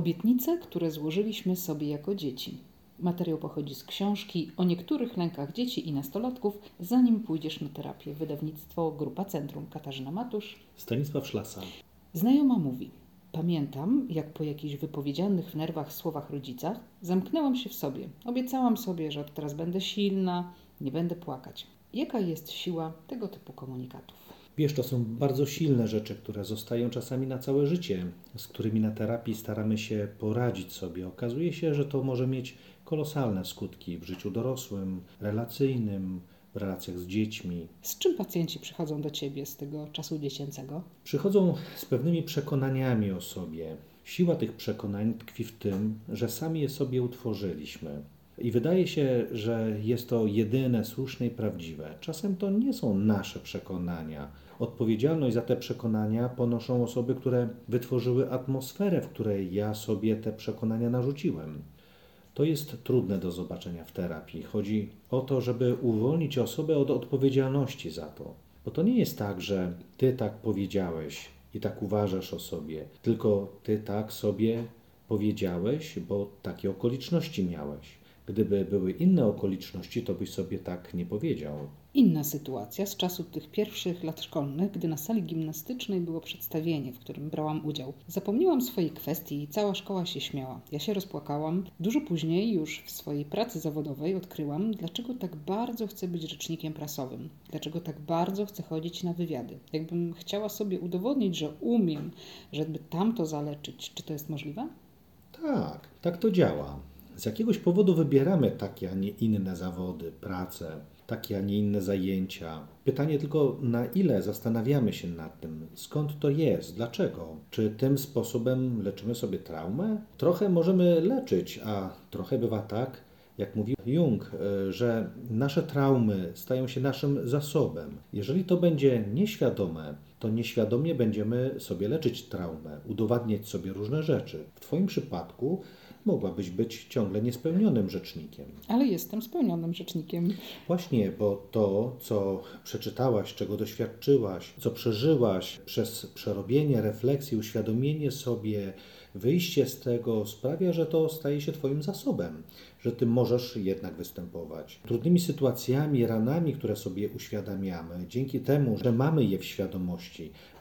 Obietnice, które złożyliśmy sobie jako dzieci. Materiał pochodzi z książki o niektórych lękach dzieci i nastolatków, zanim pójdziesz na terapię. Wydawnictwo Grupa Centrum. Katarzyna Matusz. Stanisław Szlasa. Znajoma mówi. Pamiętam, jak po jakichś wypowiedzianych w nerwach słowach rodzicach zamknęłam się w sobie. Obiecałam sobie, że od teraz będę silna, nie będę płakać. Jaka jest siła tego typu komunikatów? Wiesz, to są bardzo silne rzeczy, które zostają czasami na całe życie, z którymi na terapii staramy się poradzić sobie. Okazuje się, że to może mieć kolosalne skutki w życiu dorosłym, relacyjnym, w relacjach z dziećmi. Z czym pacjenci przychodzą do ciebie z tego czasu dziecięcego? Przychodzą z pewnymi przekonaniami o sobie. Siła tych przekonań tkwi w tym, że sami je sobie utworzyliśmy. I wydaje się, że jest to jedyne, słuszne i prawdziwe. Czasem to nie są nasze przekonania. Odpowiedzialność za te przekonania ponoszą osoby, które wytworzyły atmosferę, w której ja sobie te przekonania narzuciłem. To jest trudne do zobaczenia w terapii. Chodzi o to, żeby uwolnić osobę od odpowiedzialności za to. Bo to nie jest tak, że ty tak powiedziałeś i tak uważasz o sobie, tylko ty tak sobie powiedziałeś, bo takie okoliczności miałeś. Gdyby były inne okoliczności, to byś sobie tak nie powiedział. Inna sytuacja z czasu tych pierwszych lat szkolnych, gdy na sali gimnastycznej było przedstawienie, w którym brałam udział. Zapomniałam swojej kwestii i cała szkoła się śmiała. Ja się rozpłakałam. Dużo później, już w swojej pracy zawodowej, odkryłam, dlaczego tak bardzo chcę być rzecznikiem prasowym. Dlaczego tak bardzo chcę chodzić na wywiady. Jakbym chciała sobie udowodnić, że umiem, żeby tamto zaleczyć. Czy to jest możliwe? Tak, tak to działa. Z jakiegoś powodu wybieramy takie, a nie inne zawody, pracę, takie, a nie inne zajęcia. Pytanie tylko, na ile zastanawiamy się nad tym, skąd to jest, dlaczego? Czy tym sposobem leczymy sobie traumę? Trochę możemy leczyć, a trochę bywa tak, jak mówi Jung, e, że nasze traumy stają się naszym zasobem. Jeżeli to będzie nieświadome, to nieświadomie będziemy sobie leczyć traumę, udowadniać sobie różne rzeczy. W Twoim przypadku mogłabyś być ciągle niespełnionym rzecznikiem. Ale jestem spełnionym rzecznikiem. Właśnie, bo to, co przeczytałaś, czego doświadczyłaś, co przeżyłaś przez przerobienie, refleksję, uświadomienie sobie, wyjście z tego sprawia, że to staje się Twoim zasobem, że Ty możesz jednak występować. Trudnymi sytuacjami, ranami, które sobie uświadamiamy, dzięki temu, że mamy je w świadomości,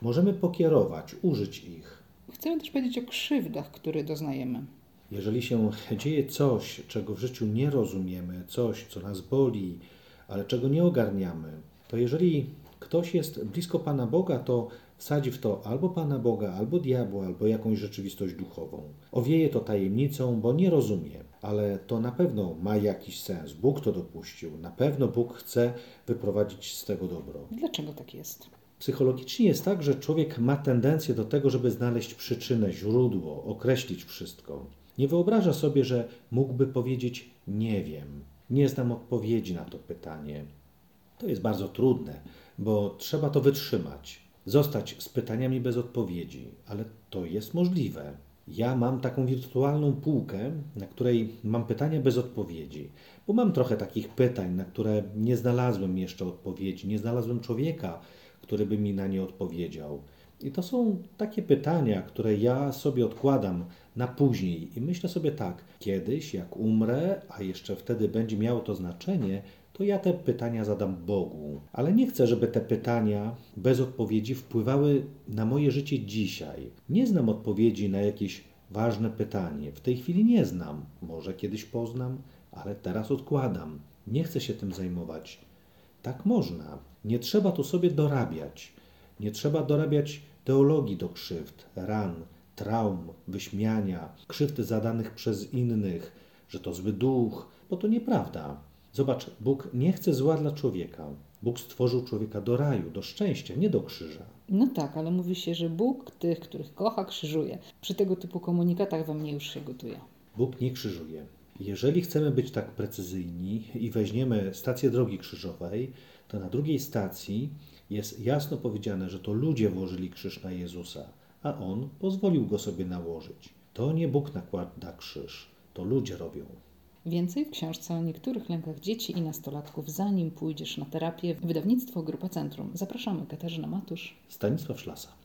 możemy pokierować, użyć ich. Chcemy też powiedzieć o krzywdach, które doznajemy. Jeżeli się dzieje coś, czego w życiu nie rozumiemy, coś, co nas boli, ale czego nie ogarniamy, to jeżeli ktoś jest blisko Pana Boga, to wsadzi w to albo Pana Boga, albo diabła, albo jakąś rzeczywistość duchową. Owieje to tajemnicą, bo nie rozumie, ale to na pewno ma jakiś sens. Bóg to dopuścił. Na pewno Bóg chce wyprowadzić z tego dobro. Dlaczego tak jest? Psychologicznie jest tak, że człowiek ma tendencję do tego, żeby znaleźć przyczynę, źródło, określić wszystko. Nie wyobraża sobie, że mógłby powiedzieć: Nie wiem, nie znam odpowiedzi na to pytanie. To jest bardzo trudne, bo trzeba to wytrzymać, zostać z pytaniami bez odpowiedzi, ale to jest możliwe. Ja mam taką wirtualną półkę, na której mam pytania bez odpowiedzi, bo mam trochę takich pytań, na które nie znalazłem jeszcze odpowiedzi, nie znalazłem człowieka, który by mi na nie odpowiedział. I to są takie pytania, które ja sobie odkładam na później i myślę sobie tak, kiedyś jak umrę, a jeszcze wtedy będzie miało to znaczenie, to ja te pytania zadam Bogu. Ale nie chcę, żeby te pytania bez odpowiedzi wpływały na moje życie dzisiaj. Nie znam odpowiedzi na jakieś ważne pytanie. W tej chwili nie znam. Może kiedyś poznam, ale teraz odkładam. Nie chcę się tym zajmować. Tak można. Nie trzeba tu sobie dorabiać. Nie trzeba dorabiać teologii do krzywd, ran, traum, wyśmiania, krzywd zadanych przez innych, że to zły duch, bo to nieprawda. Zobacz, Bóg nie chce zła dla człowieka. Bóg stworzył człowieka do raju, do szczęścia, nie do krzyża. No tak, ale mówi się, że Bóg tych, których kocha, krzyżuje. Przy tego typu komunikatach we mnie już się gotuje. Bóg nie krzyżuje. Jeżeli chcemy być tak precyzyjni i weźmiemy stację drogi krzyżowej, to na drugiej stacji jest jasno powiedziane, że to ludzie włożyli krzyż na Jezusa, a On pozwolił go sobie nałożyć. To nie Bóg nakłada krzyż, to ludzie robią. Więcej w książce o niektórych lękach dzieci i nastolatków, zanim pójdziesz na terapię. Wydawnictwo Grupa Centrum. Zapraszamy, Katarzyna Matusz. Stanisław Szlasa.